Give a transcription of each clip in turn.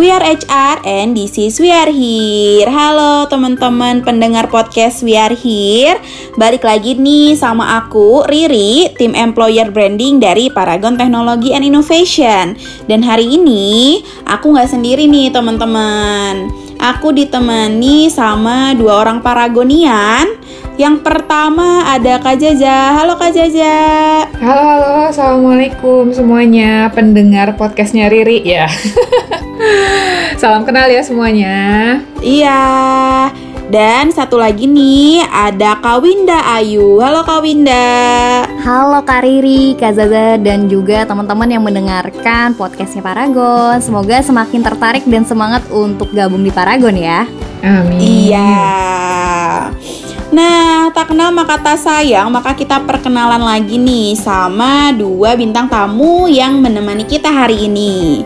We are HR and this is We are here. Halo teman-teman pendengar podcast We are here. Balik lagi nih sama aku Riri, tim employer branding dari Paragon Technology and Innovation. Dan hari ini aku nggak sendiri nih teman-teman. Aku ditemani sama dua orang Paragonian. Yang pertama ada Kak Jaja. Halo Kak Jaja. Halo, halo, assalamualaikum semuanya pendengar podcastnya Riri ya. Salam kenal ya semuanya. Iya. Dan satu lagi nih ada Kak Winda Ayu. Halo Kak Winda. Halo Kak Riri, Kak Zaza, dan juga teman-teman yang mendengarkan podcastnya Paragon. Semoga semakin tertarik dan semangat untuk gabung di Paragon ya. Amin. Iya. Nah, tak kenal maka tak sayang, maka kita perkenalan lagi nih sama dua bintang tamu yang menemani kita hari ini.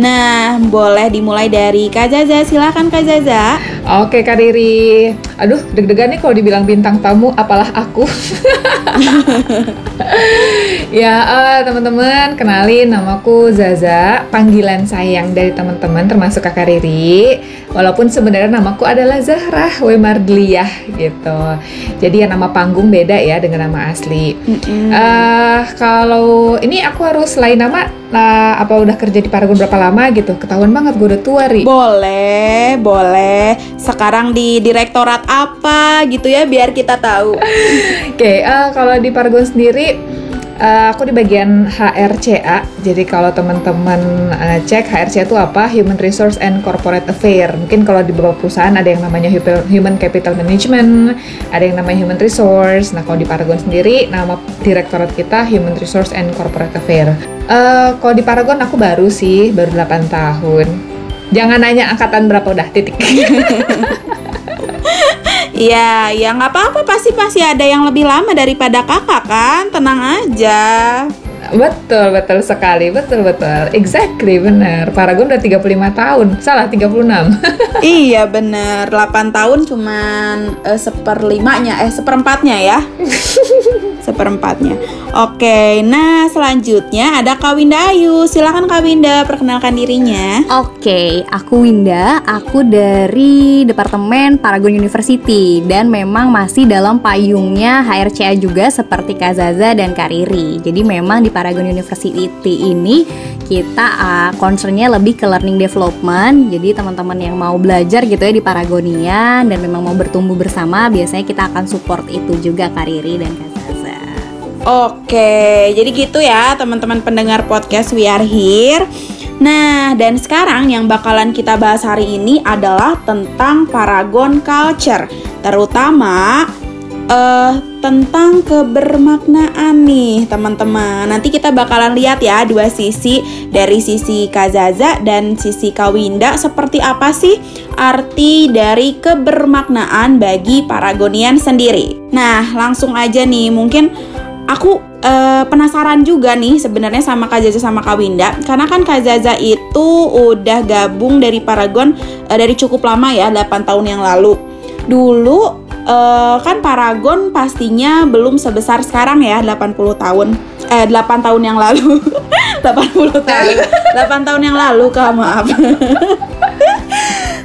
Nah, boleh dimulai dari Kak Zaza, silahkan Kak Zaza. Oke Kak Riri. Aduh, deg-degan nih kalau dibilang bintang tamu, apalah aku. ya, eh, teman-teman, kenalin namaku Zaza, panggilan sayang dari teman-teman termasuk Kakak Riri. Walaupun sebenarnya namaku adalah Zahra Wemardliyah gitu. Jadi ya nama panggung beda ya dengan nama asli. Eh, kalau ini aku harus lain nama lah apa udah kerja di Paragon berapa lama gitu? Ketahuan banget gue udah tua, Ri. Boleh, boleh. Sekarang di direktorat apa gitu ya biar kita tahu. Oke, eh, kalau di Paragon sendiri eh, aku di bagian HRCA. Jadi kalau teman-teman eh, cek HRCA itu apa? Human Resource and Corporate Affair. Mungkin kalau di beberapa perusahaan ada yang namanya Human- Capital Management, ada yang namanya Human Resource. Nah, kalau di Paragon sendiri nama direktorat kita Human Resource and Corporate Affair. Eh, kalau di Paragon aku baru sih, baru 8 tahun. Jangan nanya angkatan berapa udah titik. Iya, ya nggak apa-apa pasti pasti ada yang lebih lama daripada kakak kan, tenang aja. Betul, betul sekali. Betul, betul. Exactly, benar. Paragon udah 35 tahun. Salah, 36. iya bener, 8 tahun cuman eh, seperlimanya, eh seperempatnya ya. seperempatnya. Oke, nah selanjutnya ada Kak Winda Ayu. Silakan Kak Winda perkenalkan dirinya. Oke, aku Winda, aku dari Departemen Paragon University dan memang masih dalam payungnya HRCA juga seperti Kak Zaza dan Kak Riri. Jadi memang di Paragon University ini kita uh, concernnya lebih ke learning development. Jadi teman-teman yang mau belajar gitu ya di Paragonian dan memang mau bertumbuh bersama, biasanya kita akan support itu juga Kak Riri dan Kak Zaza. Oke, jadi gitu ya teman-teman pendengar podcast We Are Here. Nah, dan sekarang yang bakalan kita bahas hari ini adalah tentang Paragon Culture, terutama eh tentang kebermaknaan nih teman-teman. Nanti kita bakalan lihat ya dua sisi dari sisi Kazaza dan sisi Kawinda seperti apa sih arti dari kebermaknaan bagi Paragonian sendiri. Nah, langsung aja nih mungkin aku eh, penasaran juga nih sebenarnya sama Kak Zaza sama Kak Winda karena kan Kak Zaza itu udah gabung dari Paragon eh, dari cukup lama ya 8 tahun yang lalu. Dulu eh, kan Paragon pastinya belum sebesar sekarang ya 80 tahun eh 8 tahun yang lalu 80 tahun 8 tahun yang lalu Kak maaf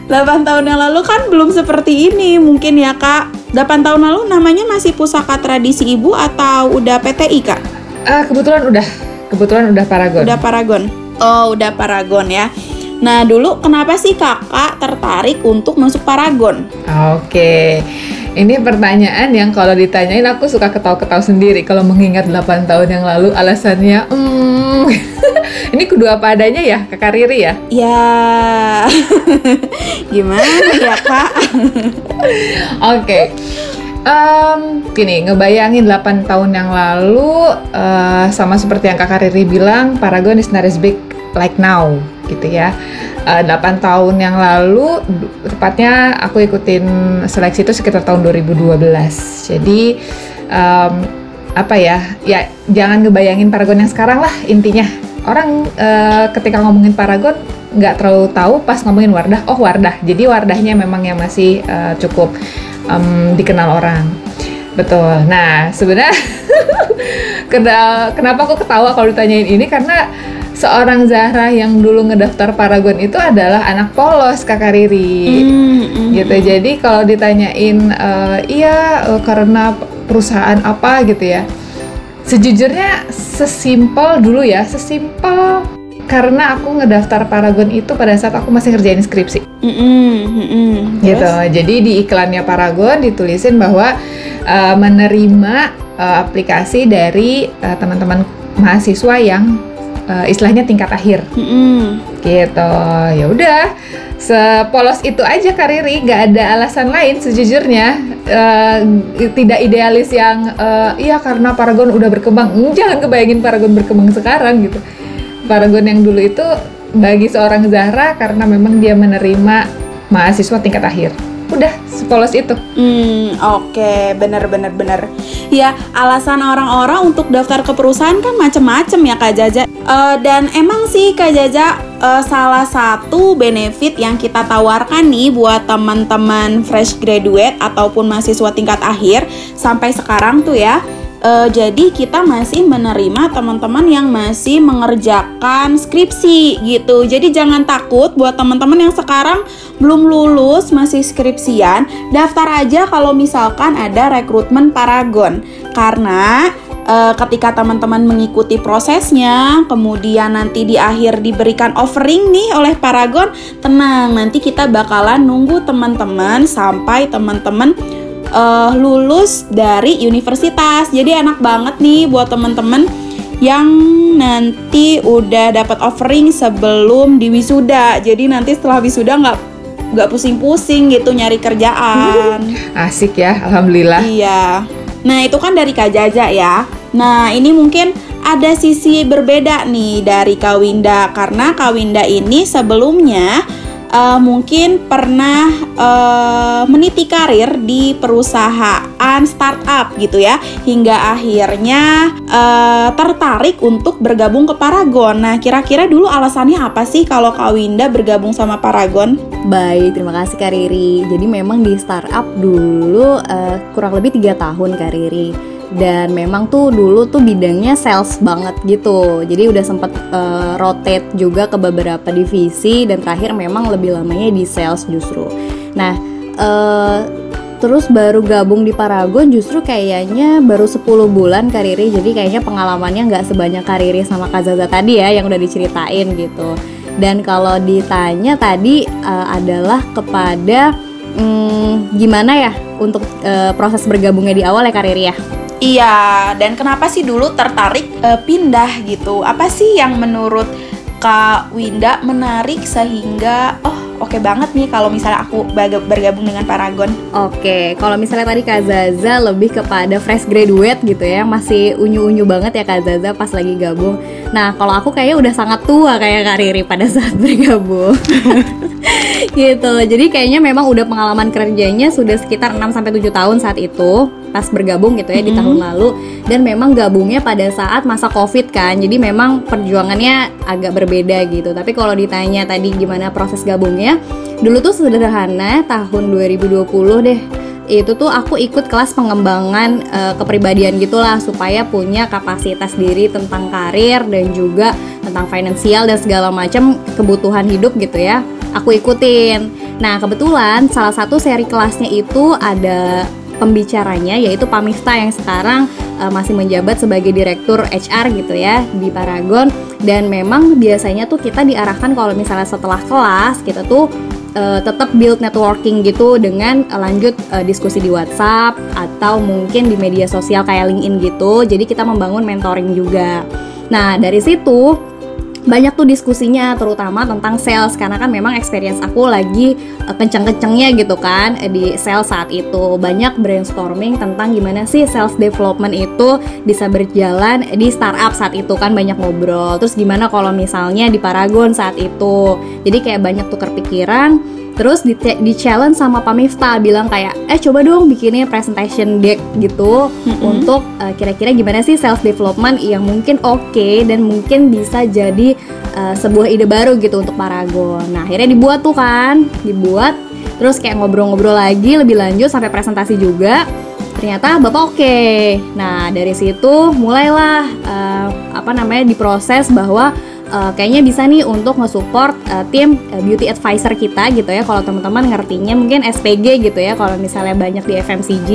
8 tahun yang lalu kan belum seperti ini mungkin ya kak 8 tahun lalu namanya masih Pusaka Tradisi Ibu atau udah PTI kak? Ah, kebetulan udah. Kebetulan udah Paragon. Udah Paragon Oh udah Paragon ya Nah dulu kenapa sih kakak tertarik untuk masuk Paragon? Oke. Ini pertanyaan yang kalau ditanyain aku suka ketawa-ketawa sendiri kalau mengingat 8 tahun yang lalu alasannya hmm, ini kudu apa adanya ya Kakak Riri ya? Ya gimana ya kak? Oke. Em, gini, ngebayangin 8 tahun yang lalu eh, sama seperti yang Kakak Riri bilang, Paragon is not as big like now gitu ya. Eh, 8 tahun yang lalu tepatnya aku ikutin seleksi itu sekitar tahun 2012. Jadi em, apa ya? Ya jangan ngebayangin Paragon yang sekarang lah intinya. Orang eh, ketika ngomongin Paragon nggak terlalu tahu pas ngomongin Wardah, oh Wardah. Jadi Wardahnya memang yang masih eh, cukup em, dikenal orang. Betul. Nah, sebenarnya kena- kenapa aku ketawa kalau ditanyain ini karena seorang Zahra yang dulu ngedaftar Paragon itu adalah anak polos Kakak Riri. Hmm, hmm, Gitu. Jadi kalau ditanyain eh, iya eh, karena perusahaan apa gitu ya. Sejujurnya sesimpel dulu ya, sesimpel karena aku ngedaftar Paragon itu pada saat aku masih ngerjain skripsi hmm, hmm, hmm. gitu. Terus? Jadi di iklannya Paragon ditulisin bahwa uh, menerima uh, aplikasi dari uh, teman-teman mahasiswa yang uh, istilahnya tingkat akhir Hmm, hmm. gitu. Ya udah, sepolos itu aja Kariri, nggak ada alasan lain sejujurnya. Uh, tidak idealis yang uh, iya karena Paragon udah berkembang. Hmm, Jangan kebayangin Paragon berkembang sekarang gitu. Paragon yang dulu itu bagi seorang Zahra karena memang dia menerima mahasiswa tingkat akhir. Udah, sepolos itu. Hmm, oke, bener bener bener. Ya, alasan orang-orang untuk daftar ke perusahaan kan macem-macem ya Kak Jaja. Eh, dan emang sih Kak Jaja eh, salah satu benefit yang kita tawarkan nih buat teman-teman fresh graduate ataupun mahasiswa tingkat akhir sampai sekarang tuh ya. Eh, jadi kita masih menerima teman-teman yang masih mengerjakan skripsi gitu. Jadi jangan takut buat teman-teman yang sekarang belum lulus masih skripsian, daftar aja kalau misalkan ada rekrutmen Paragon. Karena eh, ketika teman-teman mengikuti prosesnya, kemudian nanti di akhir diberikan offering nih oleh Paragon, tenang, nanti kita bakalan nunggu teman-teman sampai teman-teman eh, lulus dari universitas. Jadi enak banget nih buat teman-teman yang nanti udah dapat offering sebelum di wisuda. Jadi nanti setelah wisuda nggak nggak pusing-pusing gitu nyari kerjaan. Asik ya, alhamdulillah. Iya. Nah, itu kan dari Kak Jaja ya. Nah, ini mungkin ada sisi berbeda nih dari Kak Winda karena Kak Winda ini sebelumnya eh, mungkin pernah eh, meniti karir di perusahaan startup gitu ya hingga akhirnya eh, tertarik untuk bergabung ke Paragon. Nah, kira-kira dulu alasannya apa sih kalau Kak Winda bergabung sama Paragon? Baik, terima kasih Kak Riri. Jadi memang di startup dulu eh, kurang lebih tiga tahun Kak Riri. Dan memang tuh dulu tuh bidangnya sales banget gitu. Jadi udah sempet eh, rotate juga ke beberapa divisi dan terakhir memang lebih lamanya di sales justru. Nah, eh, terus baru gabung di Paragon justru kayaknya baru 10 bulan Kak Riri. Jadi kayaknya pengalamannya nggak sebanyak Kak Riri sama Kak Zaza tadi ya yang udah diceritain gitu. Dan kalau ditanya tadi eh, adalah kepada hmm, gimana ya untuk eh, proses bergabungnya di awal ya Kak Riri ya? Iya, dan kenapa sih dulu tertarik eh, pindah gitu? Apa sih yang menurut Kak Winda menarik sehingga oh oke banget nih kalau misalnya aku bergabung dengan Paragon? Oke, kalau misalnya tadi Kak Zaza lebih kepada fresh graduate gitu ya, masih unyu-unyu banget ya Kak Zaza pas lagi gabung. Nah, kalau aku kayaknya udah sangat tua kayak Kak Riri pada saat bergabung. gitu. Jadi kayaknya memang udah pengalaman kerjanya sudah sekitar 6 sampai 7 tahun saat itu pas bergabung gitu ya di Mhm. tahun lalu dan memang gabungnya pada saat masa Covid kan. Jadi memang perjuangannya agak berbeda gitu. Tapi kalau ditanya tadi gimana proses gabungnya, dulu tuh sederhana tahun 2020 deh. Itu tuh aku ikut kelas pengembangan eh, kepribadian gitulah supaya punya kapasitas diri tentang karir dan juga tentang finansial dan segala macam kebutuhan hidup gitu ya aku ikutin. Nah kebetulan salah satu seri kelasnya itu ada pembicaranya yaitu Pamifta yang sekarang eh, masih menjabat sebagai direktur HR gitu ya di Paragon dan memang biasanya tuh kita diarahkan kalau misalnya setelah kelas kita tuh eh, tetap build networking gitu dengan eh, lanjut eh, diskusi di WhatsApp atau mungkin di media sosial kayak LinkedIn gitu. Jadi kita membangun mentoring juga. Nah, dari situ banyak tuh diskusinya terutama tentang sales. Karena kan memang experience aku lagi eh, kenceng-kencengnya gitu kan eh, di sales saat itu. Banyak brainstorming tentang gimana sih sales development itu bisa berjalan di startup saat itu kan banyak ngobrol. Terus gimana kalau misalnya di Paragon saat itu? Jadi kayak banyak tukar pikiran terus di, di challenge sama Pamifta bilang kayak eh coba dong bikinnya presentation deck gitu Mm-mm. untuk uh, kira-kira gimana sih sales development yang mungkin oke dan mungkin bisa jadi uh, sebuah ide baru gitu untuk Paragon. Nah akhirnya dibuat tuh kan, dibuat terus kayak ngobrol-ngobrol lagi lebih lanjut sampai presentasi juga. ternyata bapak oke nah dari situ mulailah uh, apa namanya diproses bahwa uh, kayaknya bisa nih untuk nge-support uh, tim uh, beauty advisor kita gitu ya. Kalau teman-teman ngertinya mungkin SPG gitu ya kalau misalnya banyak di FMCG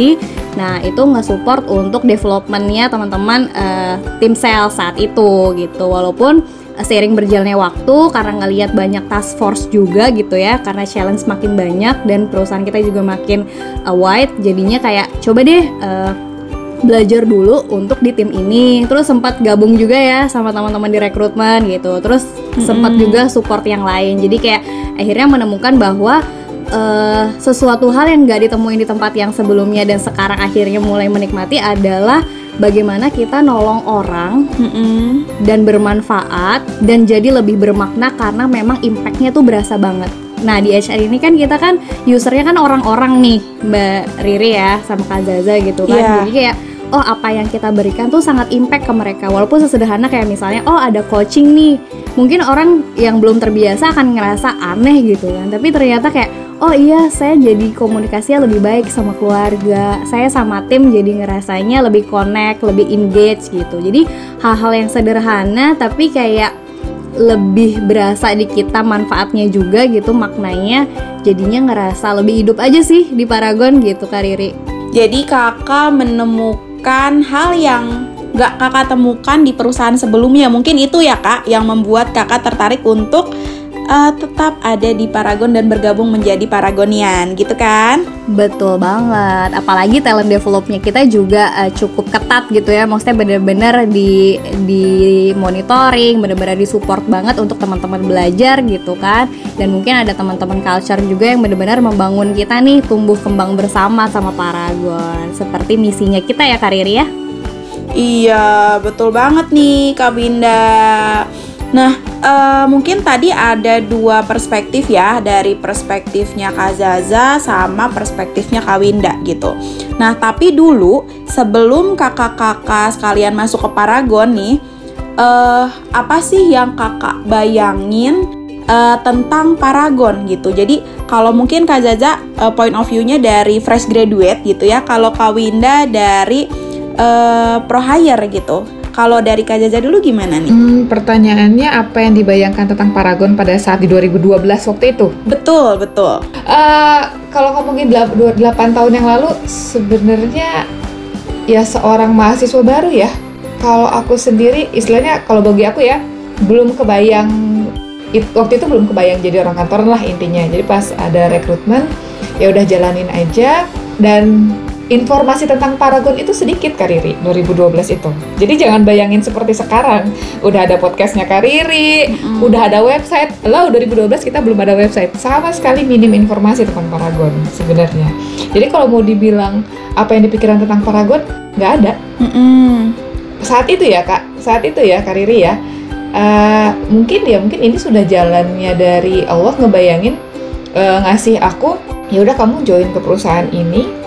nah itu nge-support untuk developmentnya teman-teman uh, tim sales saat itu gitu. Walaupun seiring berjalannya waktu karena ngelihat banyak task force juga gitu ya karena challenge makin banyak dan perusahaan kita juga makin uh, wide jadinya kayak coba deh uh, belajar dulu untuk di tim ini terus sempat gabung juga ya sama teman-teman di rekrutmen gitu terus mm-hmm. sempat juga support yang lain jadi kayak akhirnya menemukan bahwa uh, sesuatu hal yang gak ditemuin di tempat yang sebelumnya dan sekarang akhirnya mulai menikmati adalah bagaimana kita nolong orang mm-hmm. dan bermanfaat dan jadi lebih bermakna karena memang impactnya tuh berasa banget Nah di HR ini kan kita kan usernya kan orang-orang nih Mbak Riri ya sama Kak Zaza gitu kan yeah. Jadi kayak oh apa yang kita berikan tuh sangat impact ke mereka. Walaupun sesederhana kayak misalnya oh ada coaching nih. Mungkin orang yang belum terbiasa akan ngerasa aneh gitu kan. Tapi ternyata kayak oh iya saya jadi komunikasinya lebih baik sama keluarga. Saya sama tim jadi ngerasanya lebih connect lebih engage gitu. Jadi hal-hal yang sederhana tapi kayak lebih berasa di kita manfaatnya juga gitu maknanya jadinya ngerasa lebih hidup aja sih di Paragon gitu Kariri jadi kakak menemukan menemukan hal yang gak kakak temukan di perusahaan sebelumnya. Mungkin itu ya kak yang membuat kakak tertarik untuk uh, tetap ada di Paragon dan bergabung menjadi Paragonian, gitu kan? Betul banget. Apalagi talent developnya kita juga uh, cukup ketat gitu ya. Maksudnya bener-bener di di monitoring, bener-bener di support banget untuk teman-teman belajar gitu kan. Dan mungkin ada teman-teman culture juga yang bener-bener membangun kita nih tumbuh kembang bersama sama Paragon. Seperti misinya kita ya Kariri ya. Iya, betul banget nih Kak Binda. Nah, uh, mungkin tadi ada dua perspektif ya dari perspektifnya Kak Zaza sama perspektifnya Kak Winda gitu. Nah, tapi dulu sebelum kakak-kakak sekalian masuk ke Paragon nih, uh, apa sih yang kakak bayangin uh, tentang Paragon gitu? Jadi kalau mungkin Kak Zaza uh, point of view-nya dari fresh graduate gitu ya, kalau Kak Winda dari uh, pro hire gitu. Kalau dari Kak Jaja dulu gimana nih? Hmm, pertanyaannya apa yang dibayangkan tentang Paragon pada saat di 2012 waktu itu? Betul, betul. Uh, kalau ngomongin 8 tahun yang lalu, sebenarnya ya seorang mahasiswa baru ya. Kalau aku sendiri, istilahnya kalau bagi aku ya, belum kebayang it, waktu itu belum kebayang jadi orang kantoran lah intinya. Jadi pas ada rekrutmen, ya udah jalanin aja dan informasi tentang Paragon itu sedikit Kariri 2012 itu. Jadi jangan bayangin seperti sekarang. Udah ada podcastnya Kariri, mm. udah ada website. Lah 2012 kita belum ada website. Sama sekali minim informasi tentang Paragon sebenarnya. Jadi kalau mau dibilang apa yang dipikiran tentang Paragon, nggak ada. Mm -mm. Saat itu ya kak, saat itu ya Kariri ya. Uh, mungkin ya mungkin ini sudah jalannya dari Allah ngebayangin uh, ngasih aku ya udah kamu join ke perusahaan ini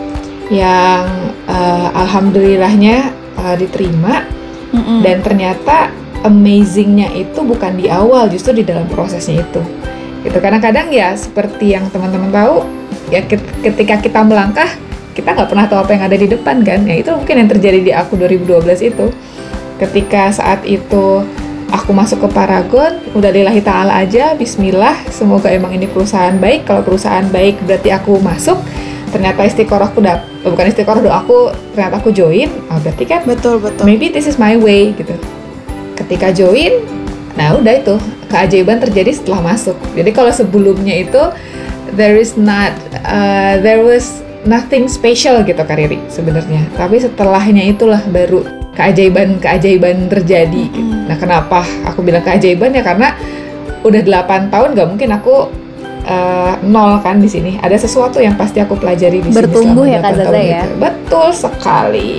yang uh, alhamdulillahnya uh, diterima. Mm -hmm. dan ternyata amazingnya itu bukan di awal justru di dalam prosesnya itu. Gitu kadang-kadang ya seperti yang teman-teman tahu ya ketika kita melangkah kita nggak pernah tahu apa yang ada di depan kan? Ya itu mungkin yang terjadi di aku 2012 itu. Ketika saat itu aku masuk ke Paragon udah lillahi ta'ala aja bismillah semoga emang ini perusahaan baik. Kalau perusahaan baik berarti aku masuk ternyata istiqorohku dap oh, bukan istiqoroh aku ternyata aku join oh, berarti kan betul betul. maybe this is my way gitu. Ketika join nah udah itu keajaiban terjadi setelah masuk. Jadi kalau sebelumnya itu there is not uh, there was nothing special gitu Kariri sebenarnya. Tapi setelahnya itulah baru keajaiban keajaiban terjadi. Mm. nah kenapa aku bilang keajaiban? Ya karena udah 8 tahun gak mungkin aku uh, nol kan di sini. Ada sesuatu yang pasti aku pelajari di Bertumbuh sini. Bertumbuh ya Kak Zaza ya. Itu. Betul sekali.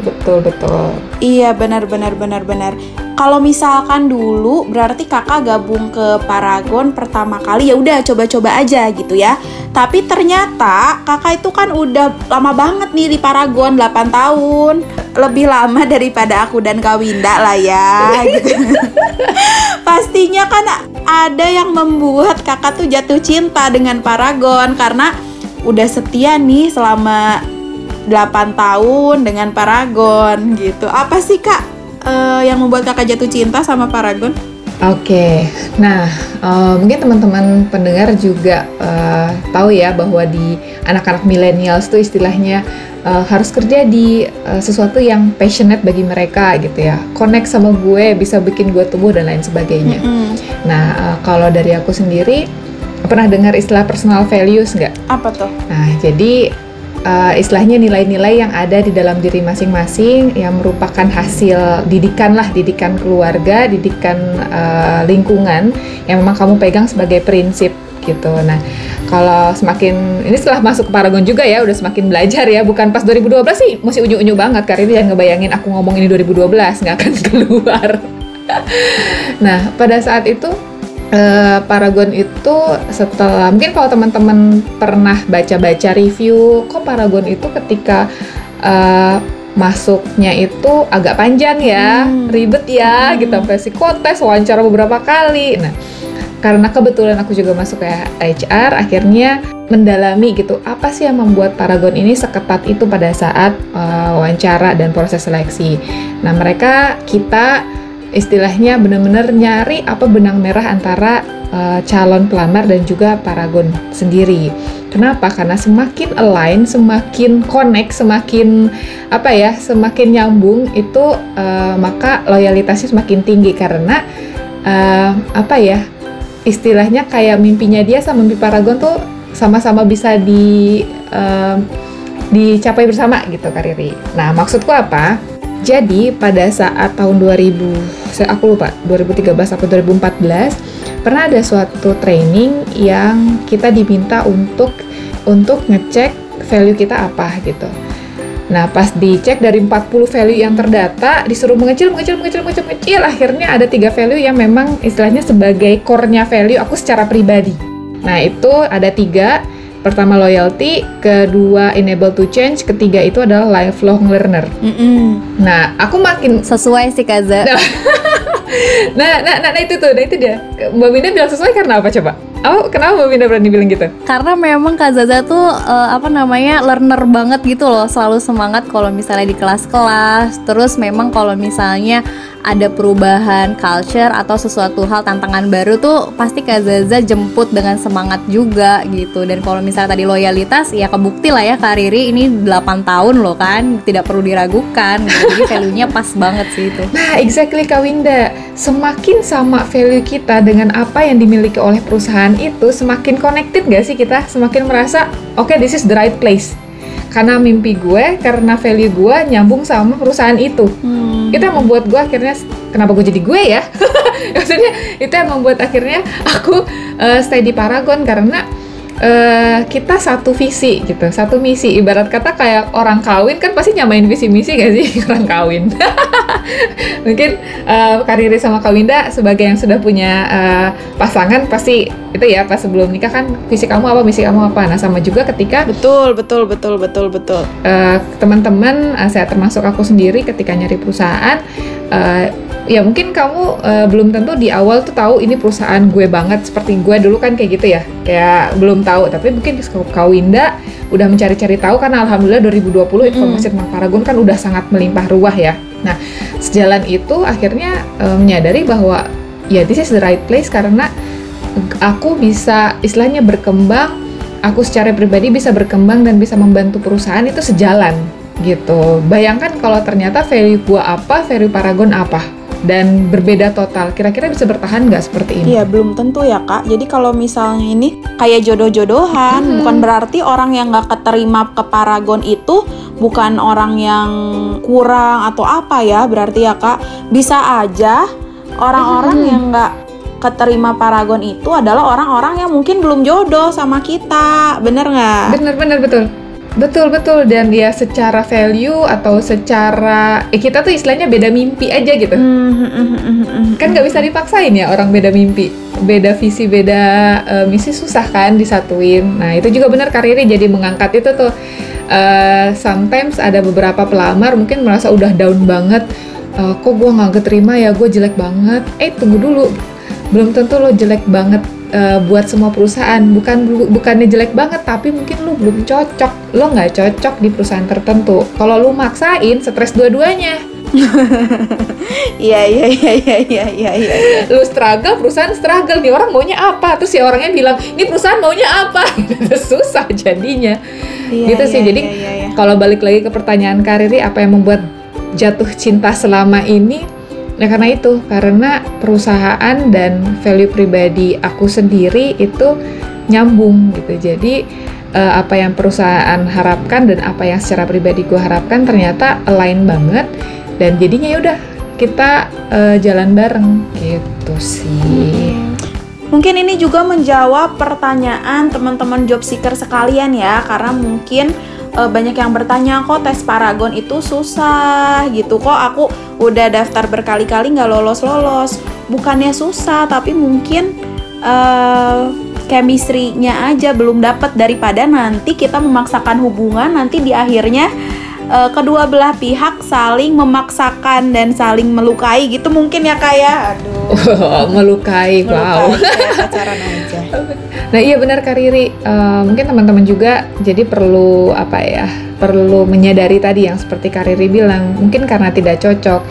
Betul betul. Iya benar benar benar benar. Kalau misalkan dulu berarti kakak gabung ke Paragon pertama kali ya udah coba-coba aja gitu ya. Tapi ternyata kakak itu kan udah lama banget nih di Paragon 8 tahun. Lebih lama daripada aku dan Kak Winda lah ya gitu. Pastinya kan ada yang membuat kakak tuh jatuh cinta dengan Paragon karena udah setia nih selama 8 tahun dengan Paragon gitu. Apa sih Kak eh, yang membuat Kakak jatuh cinta sama Paragon? Oke, nah uh, mungkin teman-teman pendengar juga uh, tahu ya bahwa di anak-anak millennials itu istilahnya uh, harus kerja di uh, sesuatu yang passionate bagi mereka gitu ya, connect sama gue, bisa bikin gue tumbuh dan lain sebagainya. Mm -hmm. Nah uh, kalau dari aku sendiri pernah dengar istilah personal values nggak? Apa tuh? Nah jadi uh, istilahnya nilai-nilai yang ada di dalam diri masing-masing yang merupakan hasil didikan lah, didikan keluarga, didikan uh, lingkungan yang memang kamu pegang sebagai prinsip gitu. Nah, kalau semakin ini setelah masuk ke Paragon juga ya, udah semakin belajar ya. Bukan pas 2012 sih masih unyu-unyu banget karena ini jangan ngebayangin aku ngomong ini 2012 nggak akan keluar. nah, pada saat itu uh, Paragon itu setelah mungkin kalau teman-teman pernah baca-baca review kok Paragon itu ketika uh, masuknya itu agak panjang ya, hmm. ribet ya, hmm. gitu sampai psikotes, wawancara beberapa kali. Nah, karena kebetulan aku juga masuk ke HR, akhirnya mendalami gitu apa sih yang membuat Paragon ini seketat itu pada saat uh, wawancara dan proses seleksi. Nah, mereka kita istilahnya benar-benar nyari apa benang merah antara uh, calon pelamar dan juga paragon sendiri. Kenapa? Karena semakin align, semakin connect, semakin apa ya, semakin nyambung itu uh, maka loyalitasnya semakin tinggi karena uh, apa ya? Istilahnya kayak mimpinya dia sama mimpi paragon tuh sama-sama bisa di uh, dicapai bersama gitu Kariri. Nah, maksudku apa? Jadi pada saat tahun 2000, saya aku lupa 2013 atau 2014 pernah ada suatu training yang kita diminta untuk untuk ngecek value kita apa gitu. Nah, pas dicek dari 40 value yang terdata, disuruh mengecil, mengecil, mengecil, mengecil, mengecil, akhirnya ada tiga value yang memang istilahnya sebagai core-nya value aku secara pribadi. Nah, itu ada tiga, Pertama loyalty, kedua enable to change, ketiga itu adalah lifelong learner. Mm -mm. Nah, aku makin sesuai sih Kaza. nah, nah, nah, nah itu tuh, nah itu dia. Mbak Minda bilang sesuai karena apa coba? Oh, kenapa Mbak Minda berani bilang gitu? Karena memang Kak Zaza tuh uh, apa namanya learner banget gitu loh, selalu semangat kalau misalnya di kelas-kelas. Terus memang kalau misalnya ada perubahan culture atau sesuatu hal tantangan baru tuh pasti Kak Zaza jemput dengan semangat juga gitu dan kalau misalnya tadi loyalitas ya kebukti lah ya Kak Riri ini 8 tahun loh kan tidak perlu diragukan gitu. jadi value-nya pas banget sih itu nah exactly Kak Winda semakin sama value kita dengan apa yang dimiliki oleh perusahaan itu semakin connected gak sih kita? Semakin merasa oke okay, this is the right place. Karena mimpi gue karena value gue nyambung sama perusahaan itu. Hmm. itu yang membuat gue akhirnya kenapa gue jadi gue ya? Maksudnya itu yang membuat akhirnya aku uh, stay di Paragon karena uh, kita satu visi gitu, satu misi. Ibarat kata kayak orang kawin kan pasti nyamain visi misi gak sih orang kawin. Mungkin uh, Kariri sama Kawinda sebagai yang sudah punya uh, pasangan pasti itu ya pas sebelum nikah kan visi kamu apa, misi kamu apa. Nah sama juga ketika betul betul betul betul betul uh, teman-teman uh, saya termasuk aku sendiri ketika nyari perusahaan uh, ya mungkin kamu uh, belum tentu di awal tuh tahu ini perusahaan gue banget seperti gue. Dulu kan kayak gitu ya. Kayak belum tahu. Tapi mungkin kau Winda udah mencari-cari tahu karena alhamdulillah 2020 informasi mm. tentang Paragon kan udah sangat melimpah ruah ya. Nah sejalan itu akhirnya uh, menyadari bahwa ya this is the right place karena aku bisa istilahnya berkembang aku secara pribadi bisa berkembang dan bisa membantu perusahaan itu sejalan gitu. Bayangkan kalau ternyata value gua apa value Paragon apa dan berbeda total. Kira-kira bisa bertahan nggak seperti ini? Iya, belum tentu ya kak. Jadi kalau misalnya ini kayak jodoh-jodohan, hmm. bukan berarti orang yang nggak keterima ke Paragon itu bukan orang yang kurang atau apa ya. Berarti ya kak, bisa aja orang-orang hmm. yang nggak keterima Paragon itu adalah orang-orang yang mungkin belum jodoh sama kita. Bener nggak? Bener, bener, betul. Betul betul dan ya secara value atau secara eh, kita tuh istilahnya beda mimpi aja gitu. Mm, kan nggak bisa dipaksain ya orang beda mimpi, beda visi, beda uh, misi susah kan disatuin. Nah itu juga benar karirnya jadi mengangkat itu tuh. Uh, sometimes ada beberapa pelamar mungkin merasa udah down banget. Uh, kok gue nggak keterima ya gue jelek banget. Eh tunggu dulu, belum tentu lo jelek banget eh, buat semua perusahaan. Bukan bukannya jelek banget tapi mungkin lu belum cocok. Lo nggak cocok di perusahaan tertentu. Kalau lu maksain stres dua-duanya. Iya iya iya iya iya iya. iya. lu struggle perusahaan struggle. Nih orang maunya apa? Terus si orangnya bilang ini perusahaan maunya apa? Susah jadinya. Iya, gitu sih. iya, jadi iya, iya, iya. kalau balik lagi ke pertanyaan Kariri apa yang membuat jatuh cinta selama ini ya karena itu karena perusahaan dan value pribadi aku sendiri itu nyambung gitu. Jadi eh, apa yang perusahaan harapkan dan apa yang secara pribadi gue harapkan ternyata align banget dan jadinya ya udah kita eh, jalan bareng gitu sih. Mungkin ini juga menjawab pertanyaan teman-teman job seeker sekalian ya, karena mungkin eh, banyak yang bertanya kok tes Paragon itu susah? Gitu, kok aku udah daftar berkali-kali nggak lolos-lolos. Bukannya susah, tapi mungkin eh chemistry-nya aja belum dapat daripada nanti kita memaksakan hubungan nanti di akhirnya eh, kedua belah pihak saling memaksakan dan saling melukai gitu mungkin ya kayak aduh. Melukai wow. Melukai kayak pacaran aja. Nah iya benar Kak Riri, Eh, mungkin teman-teman juga jadi perlu apa ya, perlu menyadari tadi yang seperti Kak Riri bilang, mungkin karena tidak cocok,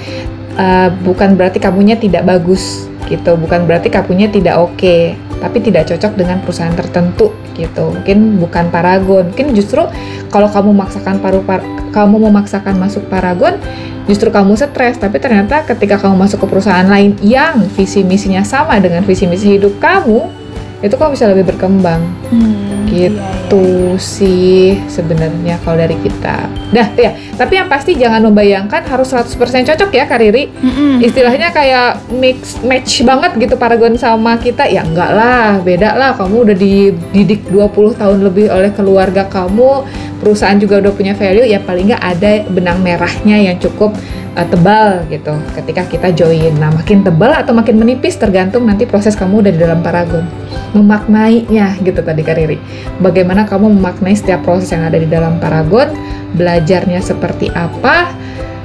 eh, bukan berarti kamunya tidak bagus gitu, bukan berarti kamunya tidak oke, tapi tidak cocok dengan perusahaan tertentu gitu, mungkin bukan Paragon, mungkin justru kalau kamu memaksakan paru par- kamu memaksakan masuk Paragon, justru kamu stres, tapi ternyata ketika kamu masuk ke perusahaan lain yang visi misinya sama dengan visi misi hidup kamu, itu kamu bisa lebih berkembang Hmm, gitu iya, iya, iya. sih sebenarnya kalau dari kita. Dah ya, tapi yang pasti jangan membayangkan harus 100% cocok ya Kariri. Mm-mm. Istilahnya kayak mix match banget gitu Paragon sama kita. Ya enggak lah, beda lah. Kamu udah dididik 20 tahun lebih oleh keluarga kamu, perusahaan juga udah punya value, ya paling nggak ada benang merahnya yang cukup uh, tebal gitu ketika kita join. Nah, makin tebal atau makin menipis tergantung nanti proses kamu udah di dalam Paragon. Memaknainya gitu tadi Kariri. Bagaimana kamu memaknai setiap proses yang ada di dalam Paragon, belajarnya seperti apa?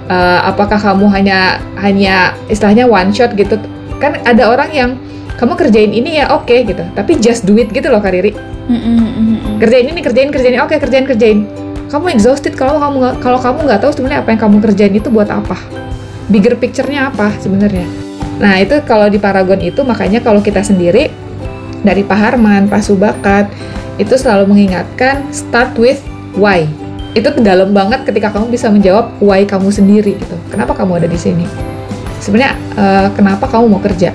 Uh, apakah kamu hanya hanya istilahnya one shot gitu? Kan ada orang yang kamu kerjain ini ya oke gitu, tapi just do it gitu loh Kariri mm-mm. kerjain ini kerjain kerjain oke kerjain kerjain. Kamu exhausted kalau kamu kalau kamu nggak tahu sebenarnya apa yang kamu kerjain itu buat apa. Bigger picture-nya apa sebenarnya. Nah itu kalau di Paragon itu makanya kalau kita sendiri dari Pak Harman Pak Subakat itu selalu mengingatkan start with why. Itu dalam banget ketika kamu bisa menjawab why kamu sendiri gitu. Kenapa kamu ada di sini sebenarnya eh, kenapa kamu mau kerja?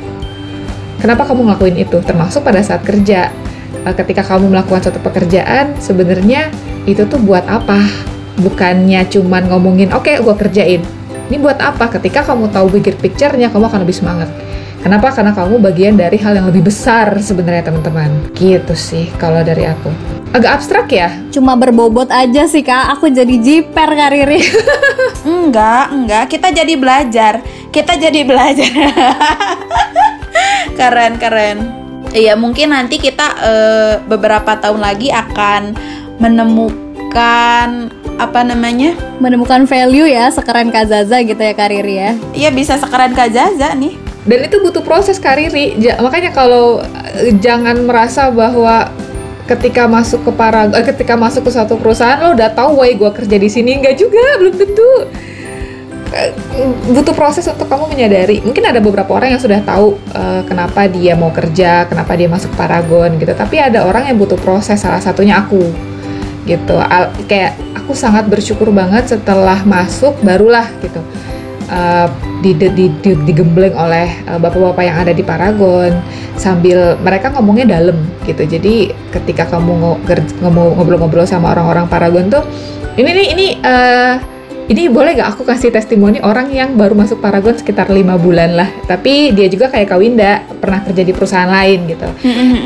Kenapa kamu ngelakuin itu? Termasuk pada saat kerja. Eh, ketika kamu melakukan suatu pekerjaan sebenarnya itu tuh buat apa? Bukannya cuman ngomongin oke gua kerjain. Ini buat apa? Ketika kamu tahu bigger picture-nya kamu akan lebih semangat kenapa karena kamu bagian dari hal yang lebih besar sebenarnya teman-teman gitu sih kalau dari aku agak abstrak ya Cuma berbobot aja sih kak, aku jadi jiper Kak Riri. Enggak, enggak. Kita jadi belajar. Kita jadi belajar. keren, keren. Iya, mungkin nanti kita eh, beberapa tahun lagi akan menemukan apa namanya? Menemukan value ya, sekeren Kak Zaza gitu ya Kak Riri ya. Iya bisa sekeren Kak Zaza nih. Dan itu butuh proses kariri Ja- makanya kalau eh, jangan merasa bahwa ketika masuk ke para eh, ketika masuk ke suatu perusahaan lo udah tahu why gue kerja di sini. Nggak juga belum tentu. Eh, butuh proses untuk kamu menyadari. Mungkin ada beberapa orang yang sudah tahu eh, kenapa dia mau kerja kenapa dia masuk Paragon gitu. Tapi ada orang yang butuh proses salah satunya aku gitu. Al- kayak aku sangat bersyukur banget setelah masuk barulah gitu uh, di, di, di- di- digembleng oleh uh, bapak-bapak yang ada di Paragon sambil mereka ngomongnya dalam gitu. Jadi ketika kamu ngobrol-ngobrol sama orang-orang Paragon tuh ini nih ini uh, ini boleh gak aku kasih testimoni orang yang baru masuk Paragon sekitar lima bulan lah. Tapi dia juga kayak Kawinda pernah kerja di perusahaan lain gitu.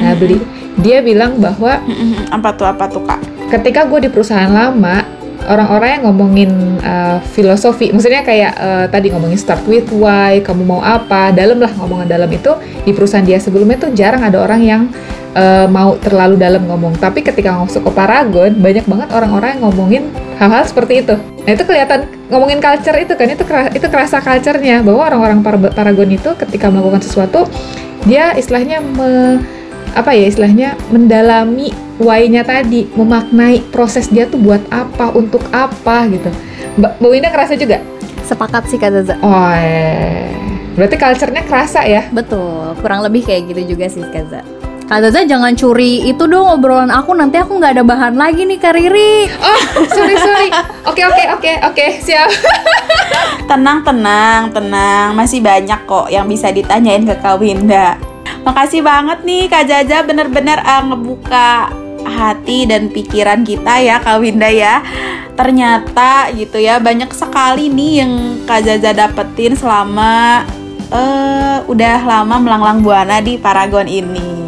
Nah beli dia bilang bahwa apa tuh apa tuh kak? ketika gue di perusahaan lama orang-orang yang ngomongin uh, filosofi. Maksudnya kayak uh, tadi ngomongin start with why kamu mau apa. Dalam lah ngomongan dalam itu. Di perusahaan dia sebelumnya tuh jarang ada orang yang uh, mau terlalu dalam ngomong. Tapi ketika masuk ke Paragon banyak banget orang-orang yang ngomongin hal-hal seperti itu. Nah itu kelihatan ngomongin culture itu kan. Itu kera- itu kerasa culture-nya. Bahwa orang-orang Par- Paragon itu ketika melakukan sesuatu dia istilahnya me- apa ya istilahnya mendalami why-nya tadi, memaknai proses dia tuh buat apa, untuk apa gitu. Mbak Mbak Winda ngerasa juga? Sepakat sih Kak Zaza. Oh, eh. berarti culture-nya kerasa ya? Betul, kurang lebih kayak gitu juga sih Kak Zaza. Kak Zaza jangan curi itu dong obrolan aku nanti aku nggak ada bahan lagi nih Kak Riri. Oh, sorry sorry. Oke oke oke oke siap. Tenang, tenang, tenang. Masih banyak kok yang bisa ditanyain ke Kak Winda. Makasih banget nih Kak Jaja bener-bener uh, ngebuka hati dan pikiran kita ya Kak Winda ya. Ternyata gitu ya banyak sekali nih yang Kak Jaja dapetin selama uh, udah lama melanglang buana di Paragon ini.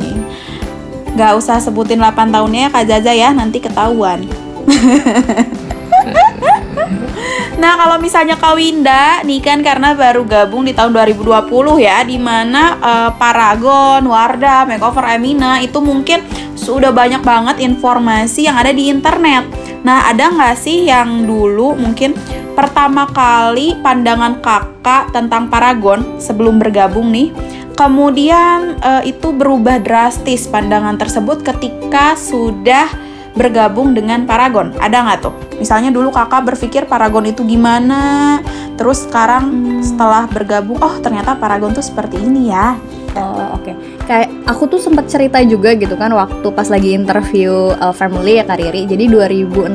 Gak usah sebutin 8 tahunnya ya Kak Jaja ya, nanti ketahuan. Nah, kalau misalnya Kak Winda nih kan karena baru gabung di tahun 2020 ya, di mana uh, Paragon, Wardah, Makeover Amina itu mungkin sudah banyak banget informasi yang ada di internet. Nah, ada nggak sih yang dulu mungkin pertama kali pandangan kakak tentang Paragon sebelum bergabung nih? Kemudian uh, itu berubah drastis pandangan tersebut ketika sudah bergabung dengan Paragon. Ada nggak tuh? Misalnya dulu kakak berpikir Paragon itu gimana, terus sekarang Hmm. setelah bergabung, oh ternyata Paragon tuh seperti ini ya. Oh oke. Kayak aku tuh sempat cerita juga gitu kan waktu pas lagi interview uh, family ya Kak Riri. Jadi 2016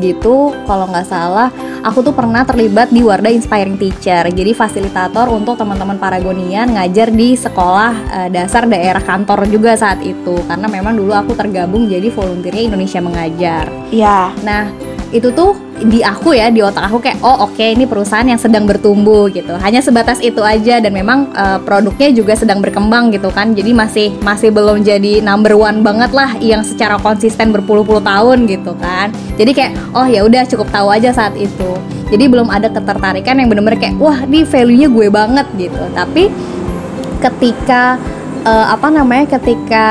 gitu kalau nggak salah aku tuh pernah terlibat di Wardah Inspiring Teacher. Jadi fasilitator untuk teman-teman Paragonian ngajar di sekolah uh, dasar daerah kantor juga saat itu. Karena memang dulu aku tergabung jadi volunteernya Indonesia Mengajar. Iya. Nah, itu tuh di aku ya, di otak aku kayak oh oke ini perusahaan yang sedang bertumbuh gitu. Hanya sebatas itu aja dan memang eh, produknya juga sedang berkembang gitu kan. Jadi masih masih belum jadi number one banget lah yang secara konsisten berpuluh-puluh tahun gitu kan. Jadi kayak oh ya udah cukup tahu aja saat itu. Jadi belum ada ketertarikan yang bener-bener kayak wah ini value-nya gue banget gitu. Tapi ketika eh, apa namanya ketika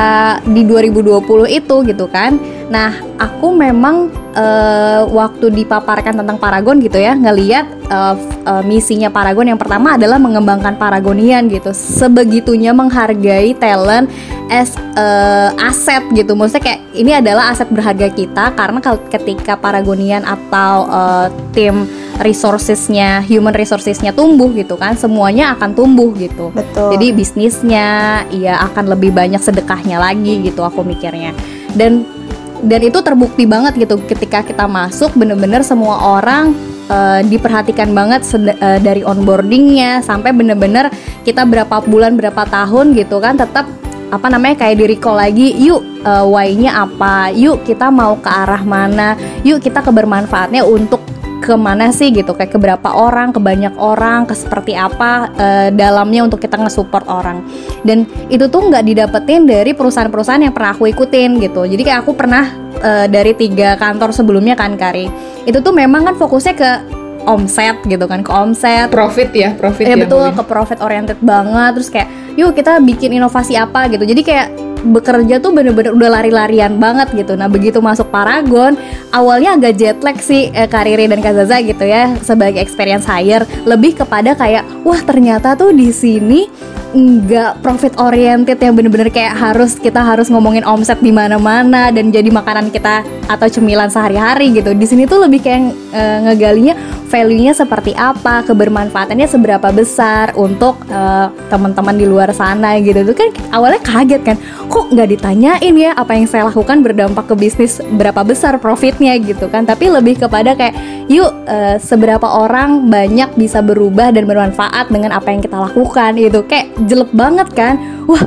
di 2020 itu gitu kan nah aku memang eh, waktu dipaparkan tentang Paragon gitu ya ngeliat f- eh, misinya Paragon yang pertama adalah mengembangkan Paragonian gitu sebegitunya menghargai talent as eh, aset gitu maksudnya kayak ini adalah aset berharga kita karena ketika Paragonian atau eh, tim resourcesnya human resourcesnya tumbuh gitu kan semuanya akan tumbuh gitu Betul. jadi bisnisnya ya akan lebih banyak sedekahnya lagi gitu aku mikirnya. Dan dan itu terbukti banget gitu ketika kita masuk bener-bener semua orang eh, diperhatikan banget eh, dari onboardingnya sampai bener-bener kita berapa bulan berapa tahun gitu kan tetap apa namanya kayak di recall lagi yuk eh, why-nya apa? Yuk kita mau ke arah mana? Yuk kita kebermanfaatnya untuk ke mana sih gitu? Kayak ke berapa orang ke banyak orang ke seperti apa eh, dalamnya untuk kita nge-support orang. Dan itu tuh nggak didapetin dari perusahaan-perusahaan yang pernah aku ikutin gitu. Jadi kayak aku pernah eh, dari tiga kantor sebelumnya kan Kari. Itu tuh memang kan fokusnya ke omset gitu kan ke omset. Profit ya, profit ya ya. betul ke profit oriented banget. Terus kayak yuk kita bikin inovasi apa? gitu. Jadi kayak bekerja tuh bener-bener udah lari-larian banget gitu. Nah begitu masuk Paragon awalnya agak jet lag sih eh, Kariri dan Kazaza gitu ya sebagai experience hire. Lebih kepada kayak wah ternyata tuh di sini nggak profit oriented yang bener-bener kayak harus kita harus ngomongin omset di mana-mana dan jadi makanan kita atau cemilan sehari-hari gitu. Di sini tuh lebih kayak eh, ngegalinya value-nya seperti apa kebermanfaatannya seberapa besar untuk eh, teman-teman di luar sana gitu. Tuh kan awalnya kaget kan kok nggak ditanyain ya apa yang saya lakukan berdampak ke bisnis berapa besar profitnya? gitu kan. Tapi lebih kepada kayak yuk eh, seberapa orang banyak bisa berubah dan bermanfaat dengan apa yang kita lakukan? Gitu. Kayak jelek banget kan? Wah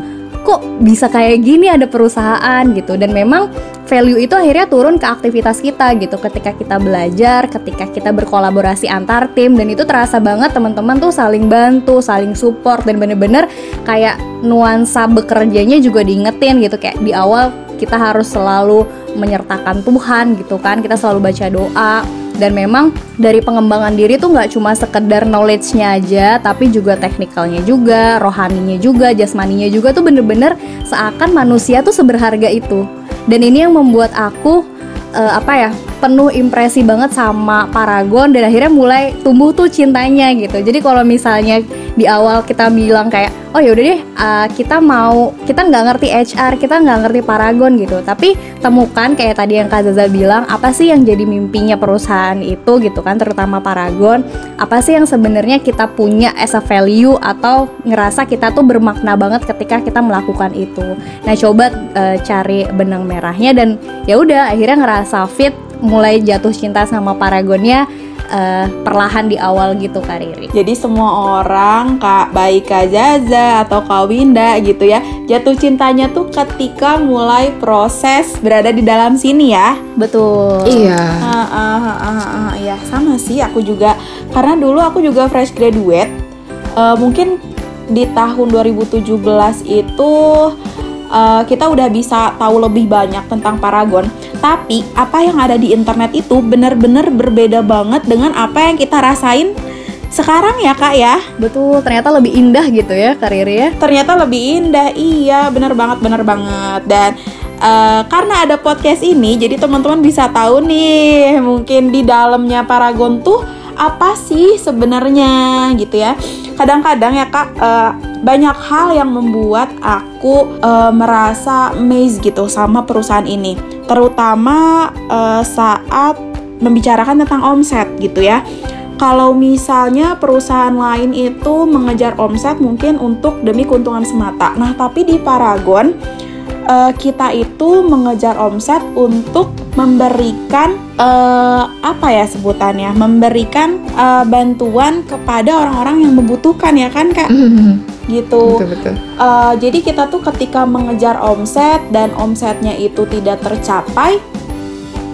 kok bisa kayak gini ada perusahaan gitu? Dan memang value itu akhirnya turun ke aktivitas kita gitu. Ketika kita belajar ketika kita berkolaborasi antar tim dan itu terasa banget teman-teman tuh saling bantu saling support dan bener-bener kayak nuansa bekerjanya juga diingetin gitu. Kayak di awal kita harus selalu menyertakan Tuhan gitu kan. Kita selalu baca doa dan memang dari pengembangan diri tuh nggak cuma sekedar knowledge-nya aja tapi juga teknikalnya juga rohaninya juga jasmaninya juga tuh bener-bener seakan manusia tuh seberharga itu. Dan ini yang membuat aku eh, apa ya penuh impresi banget sama Paragon dan akhirnya mulai tumbuh tuh cintanya gitu. Jadi kalau misalnya di awal kita bilang kayak oh ya udah deh uh, kita mau kita nggak ngerti HR kita nggak ngerti Paragon gitu. Tapi temukan kayak tadi yang Kak Zaza bilang apa sih yang jadi mimpinya perusahaan itu gitu kan terutama Paragon? Apa sih yang sebenarnya kita punya as a value atau ngerasa kita tuh bermakna banget ketika kita melakukan itu? Nah coba uh, cari benang merahnya dan ya udah akhirnya ngerasa fit mulai jatuh cinta sama Paragonnya uh, perlahan di awal gitu Kak Riri. Jadi semua orang Kak baik Kak Zaza atau Kak Winda gitu ya jatuh cintanya tuh ketika mulai proses berada di dalam sini ya. Betul. Iya. Uh, uh, uh, uh, uh, ya sama sih aku juga karena dulu aku juga fresh graduate. Uh, mungkin di tahun 2017 itu uh, kita udah bisa tahu lebih banyak tentang Paragon. Tapi apa yang ada di internet itu benar-benar berbeda banget dengan apa yang kita rasain sekarang ya kak ya? Betul ternyata lebih indah gitu ya karirnya ternyata lebih indah iya bener banget bener banget. Dan uh, karena ada podcast ini jadi teman-teman bisa tahu nih mungkin di dalamnya Paragon tuh apa sih sebenarnya gitu ya? Kadang-kadang ya kak uh, banyak hal yang membuat aku uh, merasa amazed gitu sama perusahaan ini. Terutama uh, saat membicarakan tentang omset gitu ya. Kalau misalnya perusahaan lain itu mengejar omset mungkin untuk demi keuntungan semata. Nah tapi di Paragon uh, kita itu mengejar omset untuk memberikan uh, apa ya sebutannya? Memberikan uh, bantuan kepada orang-orang yang membutuhkan ya kan kak? Gitu. Betul, betul. Uh, jadi kita tuh ketika mengejar omset dan omsetnya itu tidak tercapai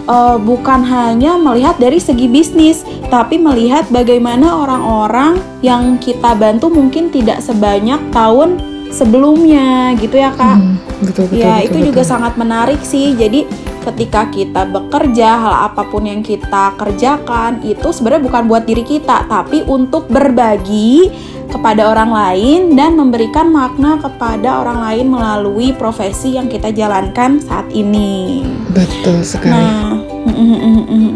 uh, bukan hanya melihat dari segi bisnis tapi melihat bagaimana orang-orang yang kita bantu mungkin tidak sebanyak tahun sebelumnya gitu ya kak. Hmm, betul betul. Ya betul, itu betul. juga sangat menarik sih. Jadi ketika kita bekerja hal apa pun yang kita kerjakan itu sebenarnya bukan buat diri kita tapi untuk berbagi kepada orang lain dan memberikan makna kepada orang lain melalui profesi yang kita jalankan saat ini. Betul sekali. Nah,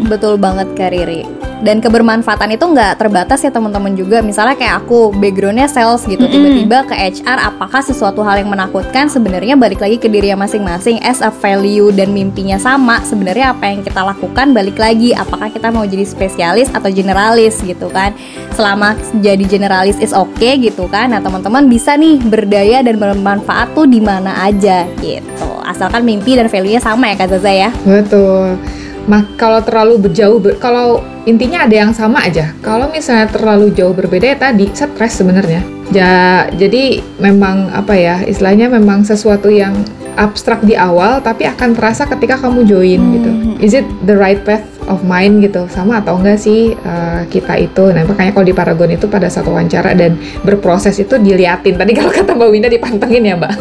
betul banget Kak Riri. Dan kebermanfaatan itu nggak terbatas ya teman-teman juga. Misalnya kayak aku backgroundnya sales gitu tiba-tiba ke HR apakah sesuatu hal yang menakutkan? Sebenarnya balik lagi ke diri masing-masing. As a value dan mimpinya sama sebenarnya apa yang kita lakukan balik lagi. Apakah kita mau jadi spesialis atau generalis gitu kan? Selama jadi generalis is okay gitu kan nah teman-teman bisa nih berdaya dan bermanfaat tuh di mana aja gitu asalkan mimpi dan value-nya sama ya Kak Zaza ya betul Mak kalau terlalu berjauh, ber, kalau intinya ada yang sama aja. Kalau misalnya terlalu jauh berbeda ya tadi stres sebenarnya. Ja, jadi memang apa ya istilahnya memang sesuatu yang abstrak di awal tapi akan terasa ketika kamu join hmm. gitu. Is it the right path of mind gitu sama atau enggak sih uh, kita itu? Nah makanya kalau di Paragon itu pada satu wawancara dan berproses itu diliatin. Tadi kalau kata Mbak Winda dipantengin ya Mbak.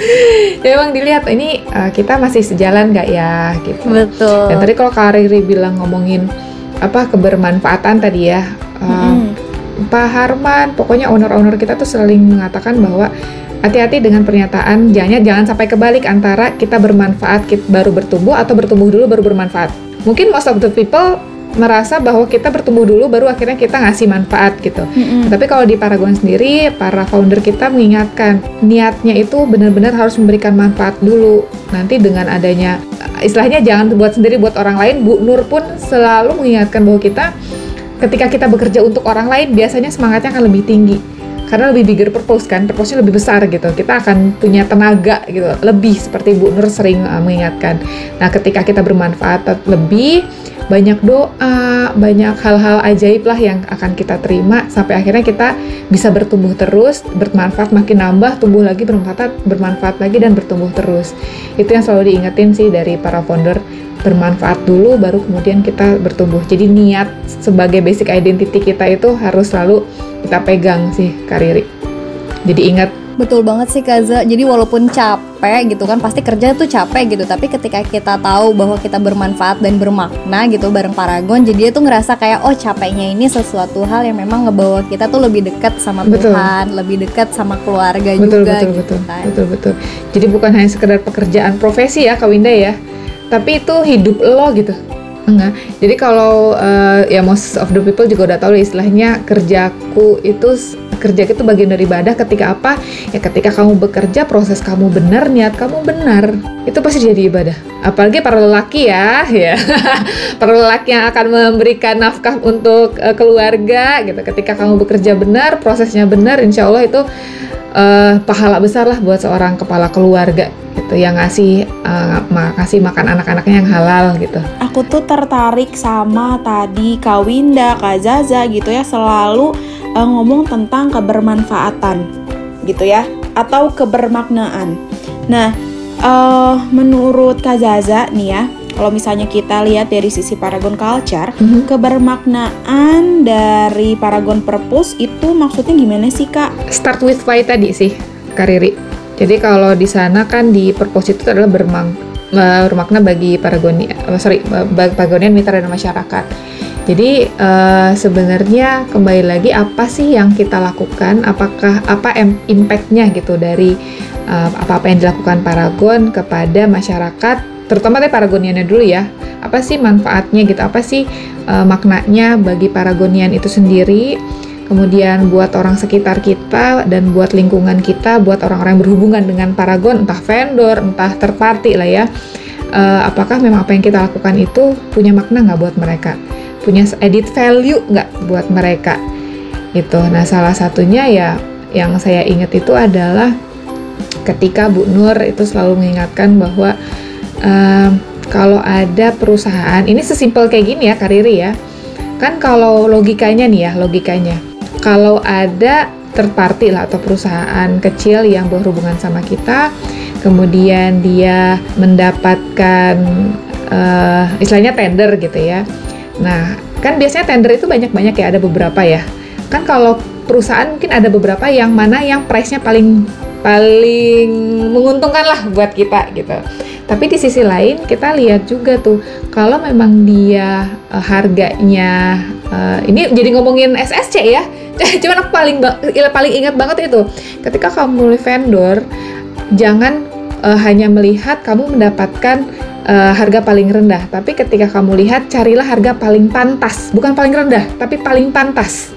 ya emang dilihat ini uh, kita masih sejalan nggak ya gitu. Betul. Dan tadi kalau Kak Riri bilang ngomongin apa kebermanfaatan tadi ya. Uh, mm. Pak Harman, pokoknya owner-owner kita tuh sering mengatakan bahwa hati-hati dengan pernyataan jangan jangan sampai kebalik antara kita bermanfaat kita baru bertumbuh atau bertumbuh dulu baru bermanfaat. Mungkin most of the people merasa bahwa kita bertumbuh dulu baru akhirnya kita ngasih manfaat gitu. Mm-hmm. Tapi kalau di Paragon sendiri para founder kita mengingatkan niatnya itu benar-benar harus memberikan manfaat dulu. Nanti dengan adanya istilahnya jangan buat sendiri buat orang lain. Bu Nur pun selalu mengingatkan bahwa kita ketika kita bekerja untuk orang lain biasanya semangatnya akan lebih tinggi karena lebih bigger purpose kan, purpose-nya lebih besar gitu. Kita akan punya tenaga gitu, lebih seperti Bu Nur sering uh, mengingatkan. Nah, ketika kita bermanfaat lebih, banyak doa, banyak hal-hal ajaib lah yang akan kita terima sampai akhirnya kita bisa bertumbuh terus, bermanfaat makin nambah, tumbuh lagi, bermanfaat, bermanfaat lagi dan bertumbuh terus. Itu yang selalu diingetin sih dari para founder bermanfaat dulu baru kemudian kita bertumbuh. Jadi niat sebagai basic identity kita itu harus selalu kita pegang sih Kariri. Jadi ingat Betul banget sih Kaza. Jadi walaupun capek gitu kan pasti kerja tuh capek gitu, tapi ketika kita tahu bahwa kita bermanfaat dan bermakna gitu bareng Paragon, jadi dia tuh ngerasa kayak oh capeknya ini sesuatu hal yang memang ngebawa kita tuh lebih dekat sama betul. Tuhan, lebih dekat sama keluarga betul, juga betul, gitu betul, kan. Betul betul. Jadi bukan hanya sekedar pekerjaan profesi ya Kak Winda ya, tapi itu hidup lo gitu Enggak. Jadi kalau uh, ya most of the people juga udah tahu istilahnya kerjaku itu kerja itu bagian dari ibadah ketika apa? Ya ketika kamu bekerja proses kamu benar, niat kamu benar, itu pasti jadi ibadah. Apalagi para lelaki ya, ya. para lelaki yang akan memberikan nafkah untuk uh, keluarga gitu. Ketika kamu bekerja benar, prosesnya benar, insya Allah itu uh, pahala besar lah buat seorang kepala keluarga gitu yang ngasih uh, ngasih makan anak-anaknya yang halal gitu. Aku tuh tertarik sama tadi Kak Winda, Kak Zaza gitu ya selalu uh, ngomong tentang kebermanfaatan gitu ya atau kebermaknaan. Nah, uh, menurut Kak Zaza nih ya, kalau misalnya kita lihat dari sisi Paragon Culture, mm-hmm. kebermaknaan dari Paragon Purpose itu maksudnya gimana sih kak? Start with why tadi sih, Kariri. Jadi kalau di sana kan di purpose itu adalah bermang, bermakna bagi Paragon, uh, sorry, bagi Paragonian mitra dan masyarakat. Jadi uh, sebenarnya kembali lagi apa sih yang kita lakukan? Apakah apa impactnya gitu dari apa-apa yang dilakukan Paragon kepada masyarakat terutama deh paragoniannya dulu ya. Apa sih manfaatnya gitu? Apa sih uh, maknanya bagi paragonian itu sendiri? Kemudian buat orang sekitar kita dan buat lingkungan kita buat orang-orang yang berhubungan dengan paragon entah vendor entah terparti lah ya. Uh, apakah memang apa yang kita lakukan itu punya makna nggak buat mereka? Punya edit value nggak buat mereka? Itu nah salah satunya ya yang saya ingat itu adalah ketika Bu Nur itu selalu mengingatkan bahwa uh, kalau ada perusahaan ini sesimpel kayak gini ya Kariri ya. Kan kalau logikanya nih ya logikanya. Kalau ada third lah atau perusahaan kecil yang berhubungan sama kita kemudian dia mendapatkan uh, istilahnya tender gitu ya. Nah kan biasanya tender itu banyak-banyak ya ada beberapa ya. Kan kalau perusahaan mungkin ada beberapa yang mana yang price-nya paling paling menguntungkan lah buat kita gitu tapi di sisi lain kita lihat juga tuh kalau memang dia uh, harganya uh, ini jadi ngomongin SSC ya. Cuman aku paling paling ingat banget itu ketika kamu milih vendor jangan uh, hanya melihat kamu mendapatkan uh, harga paling rendah, tapi ketika kamu lihat carilah harga paling pantas, bukan paling rendah, tapi paling pantas.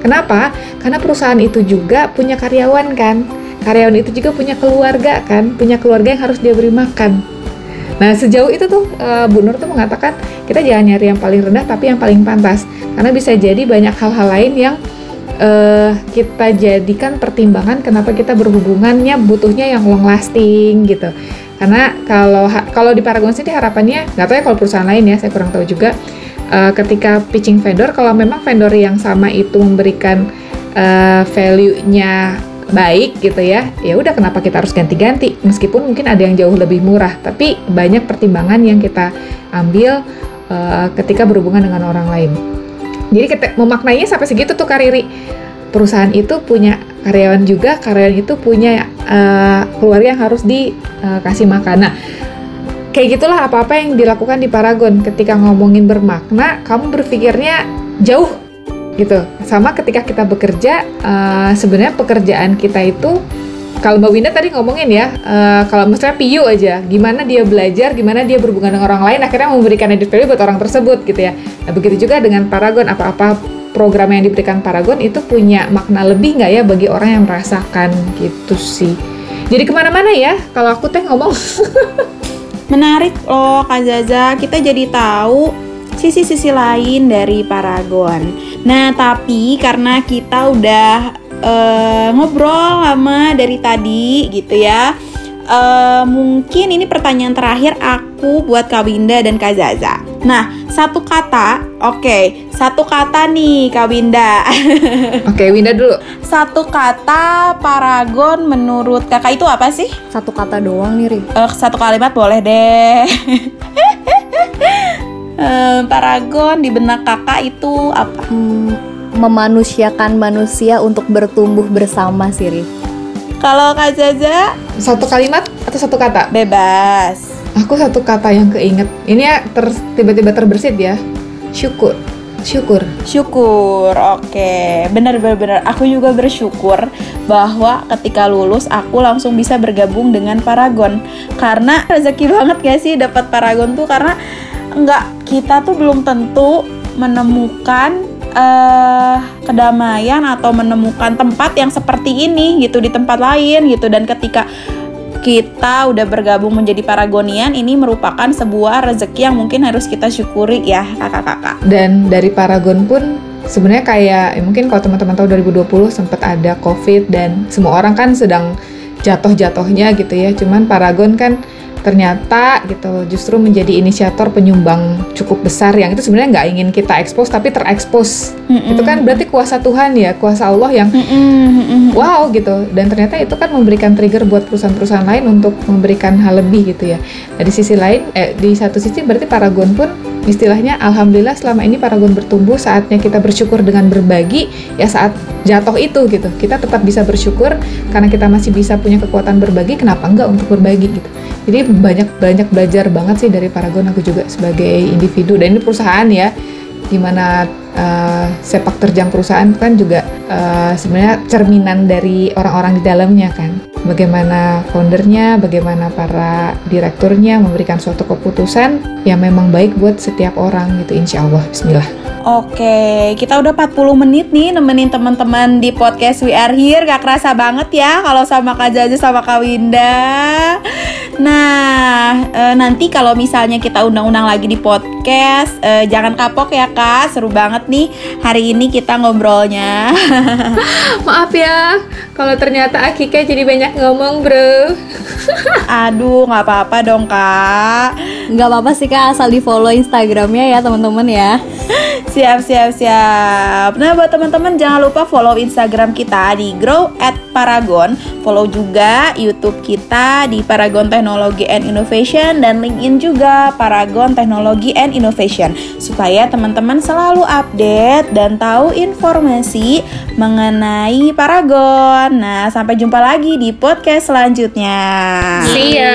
Kenapa? Karena perusahaan itu juga punya karyawan kan karyawan itu juga punya keluarga kan, punya keluarga yang harus dia beri makan. Nah sejauh itu tuh uh, Bu Nur tuh mengatakan kita jangan nyari yang paling rendah tapi yang paling pantas karena bisa jadi banyak hal-hal lain yang uh, kita jadikan pertimbangan kenapa kita berhubungannya butuhnya yang long lasting gitu. Karena kalau kalau di Paragon sini harapannya nggak tahu ya kalau perusahaan lain ya saya kurang tahu juga uh, ketika pitching vendor kalau memang vendor yang sama itu memberikan uh, value-nya baik gitu ya ya udah kenapa kita harus ganti-ganti? Meskipun mungkin ada yang jauh lebih murah tapi banyak pertimbangan yang kita ambil uh, ketika berhubungan dengan orang lain. Jadi kita memaknainya sampai segitu tuh kariri perusahaan itu punya karyawan juga karyawan itu punya uh, keluarga yang harus dikasih uh, makan. Nah kayak gitulah apa-apa yang dilakukan di Paragon. Ketika ngomongin bermakna kamu berpikirnya jauh gitu sama ketika kita bekerja uh, sebenarnya pekerjaan kita itu kalau Mbak Winda tadi ngomongin ya, uh, kalau misalnya PU aja, gimana dia belajar, gimana dia berhubungan dengan orang lain, akhirnya memberikan edit value buat orang tersebut gitu ya. Nah begitu juga dengan Paragon, apa-apa program yang diberikan Paragon itu punya makna lebih nggak ya bagi orang yang merasakan gitu sih. Jadi ke mana-mana ya, kalau aku teh ngomong. Menarik loh Kak Zaza, kita jadi tahu sisi-sisi lain dari Paragon. Nah, tapi karena kita udah uh, ngobrol lama dari tadi gitu ya. Uh, mungkin ini pertanyaan terakhir aku buat Kak Winda dan Kak Zaza. Nah, satu kata, oke, okay, satu kata nih Kak Winda. oke, okay, Winda dulu. Satu kata paragon menurut kakak itu apa sih? Satu kata doang nih, Ri. Uh, satu kalimat boleh deh. uh, paragon di benak kakak itu apa? Hmm, memanusiakan manusia untuk bertumbuh bersama sih, Kalau Kak Zaza? Satu kalimat atau satu kata? Bebas. Aku satu kata yang keinget. Ini ya ter, tiba-tiba terbersit ya. Syukur. Syukur. Syukur. Oke. Benar benar benar. Aku juga bersyukur bahwa ketika lulus aku langsung bisa bergabung dengan Paragon. Karena rezeki banget gak sih dapat Paragon tuh karena nggak kita tuh belum tentu menemukan eh kedamaian atau menemukan tempat yang seperti ini gitu di tempat lain gitu dan ketika kita udah bergabung menjadi Paragonian ini merupakan sebuah rezeki yang mungkin harus kita syukuri ya kakak-kakak. Dan dari Paragon pun sebenarnya kayak ya mungkin kalau teman-teman tahu 2020 sempat ada COVID dan semua orang kan sedang jatuh-jatuhnya gitu ya. Cuman Paragon kan ternyata gitu justru menjadi inisiator penyumbang cukup besar yang itu sebenarnya nggak ingin kita expose tapi terekspos Mm-mm. itu kan berarti kuasa Tuhan ya kuasa Allah yang mm-mm. wow gitu dan ternyata itu kan memberikan trigger buat perusahaan-perusahaan lain untuk memberikan hal lebih gitu ya nah, di sisi lain eh, di satu sisi berarti Paragon pun istilahnya alhamdulillah selama ini Paragon bertumbuh saatnya kita bersyukur dengan berbagi ya saat jatuh itu gitu. Kita tetap bisa bersyukur karena kita masih bisa punya kekuatan berbagi kenapa enggak untuk berbagi gitu. Jadi banyak banyak belajar banget sih dari Paragon aku juga sebagai individu. Dan ini perusahaan ya di mana uh, sepak terjang perusahaan kan juga uh, sebenarnya cerminan dari orang-orang di dalamnya kan bagaimana foundernya, bagaimana para direkturnya memberikan suatu keputusan yang memang baik buat setiap orang gitu insya Allah Bismillah Oke, kita udah 40 menit nih nemenin teman-teman di podcast We Are Here. Gak kerasa banget ya kalau sama Kak Jaja sama Kak Winda. Nah, e, nanti kalau misalnya kita undang-undang lagi di podcast, e, jangan kapok ya Kak. Seru banget nih hari ini kita ngobrolnya. maaf ya kalau ternyata Akika jadi banyak ngomong bro Aduh, nggak apa-apa dong Kak. Nggak apa-apa sih kak, asal di follow Instagramnya ya teman-teman ya. Siap, siap, siap. Nah, buat teman-teman jangan lupa follow Instagram kita di Grow at Paragon. Follow juga YouTube kita di Paragon Teknologi and Innovation dan LinkedIn juga Paragon Teknologi and Innovation supaya teman-teman selalu update dan tahu informasi mengenai Paragon. Nah, sampai jumpa lagi di podcast selanjutnya. see ya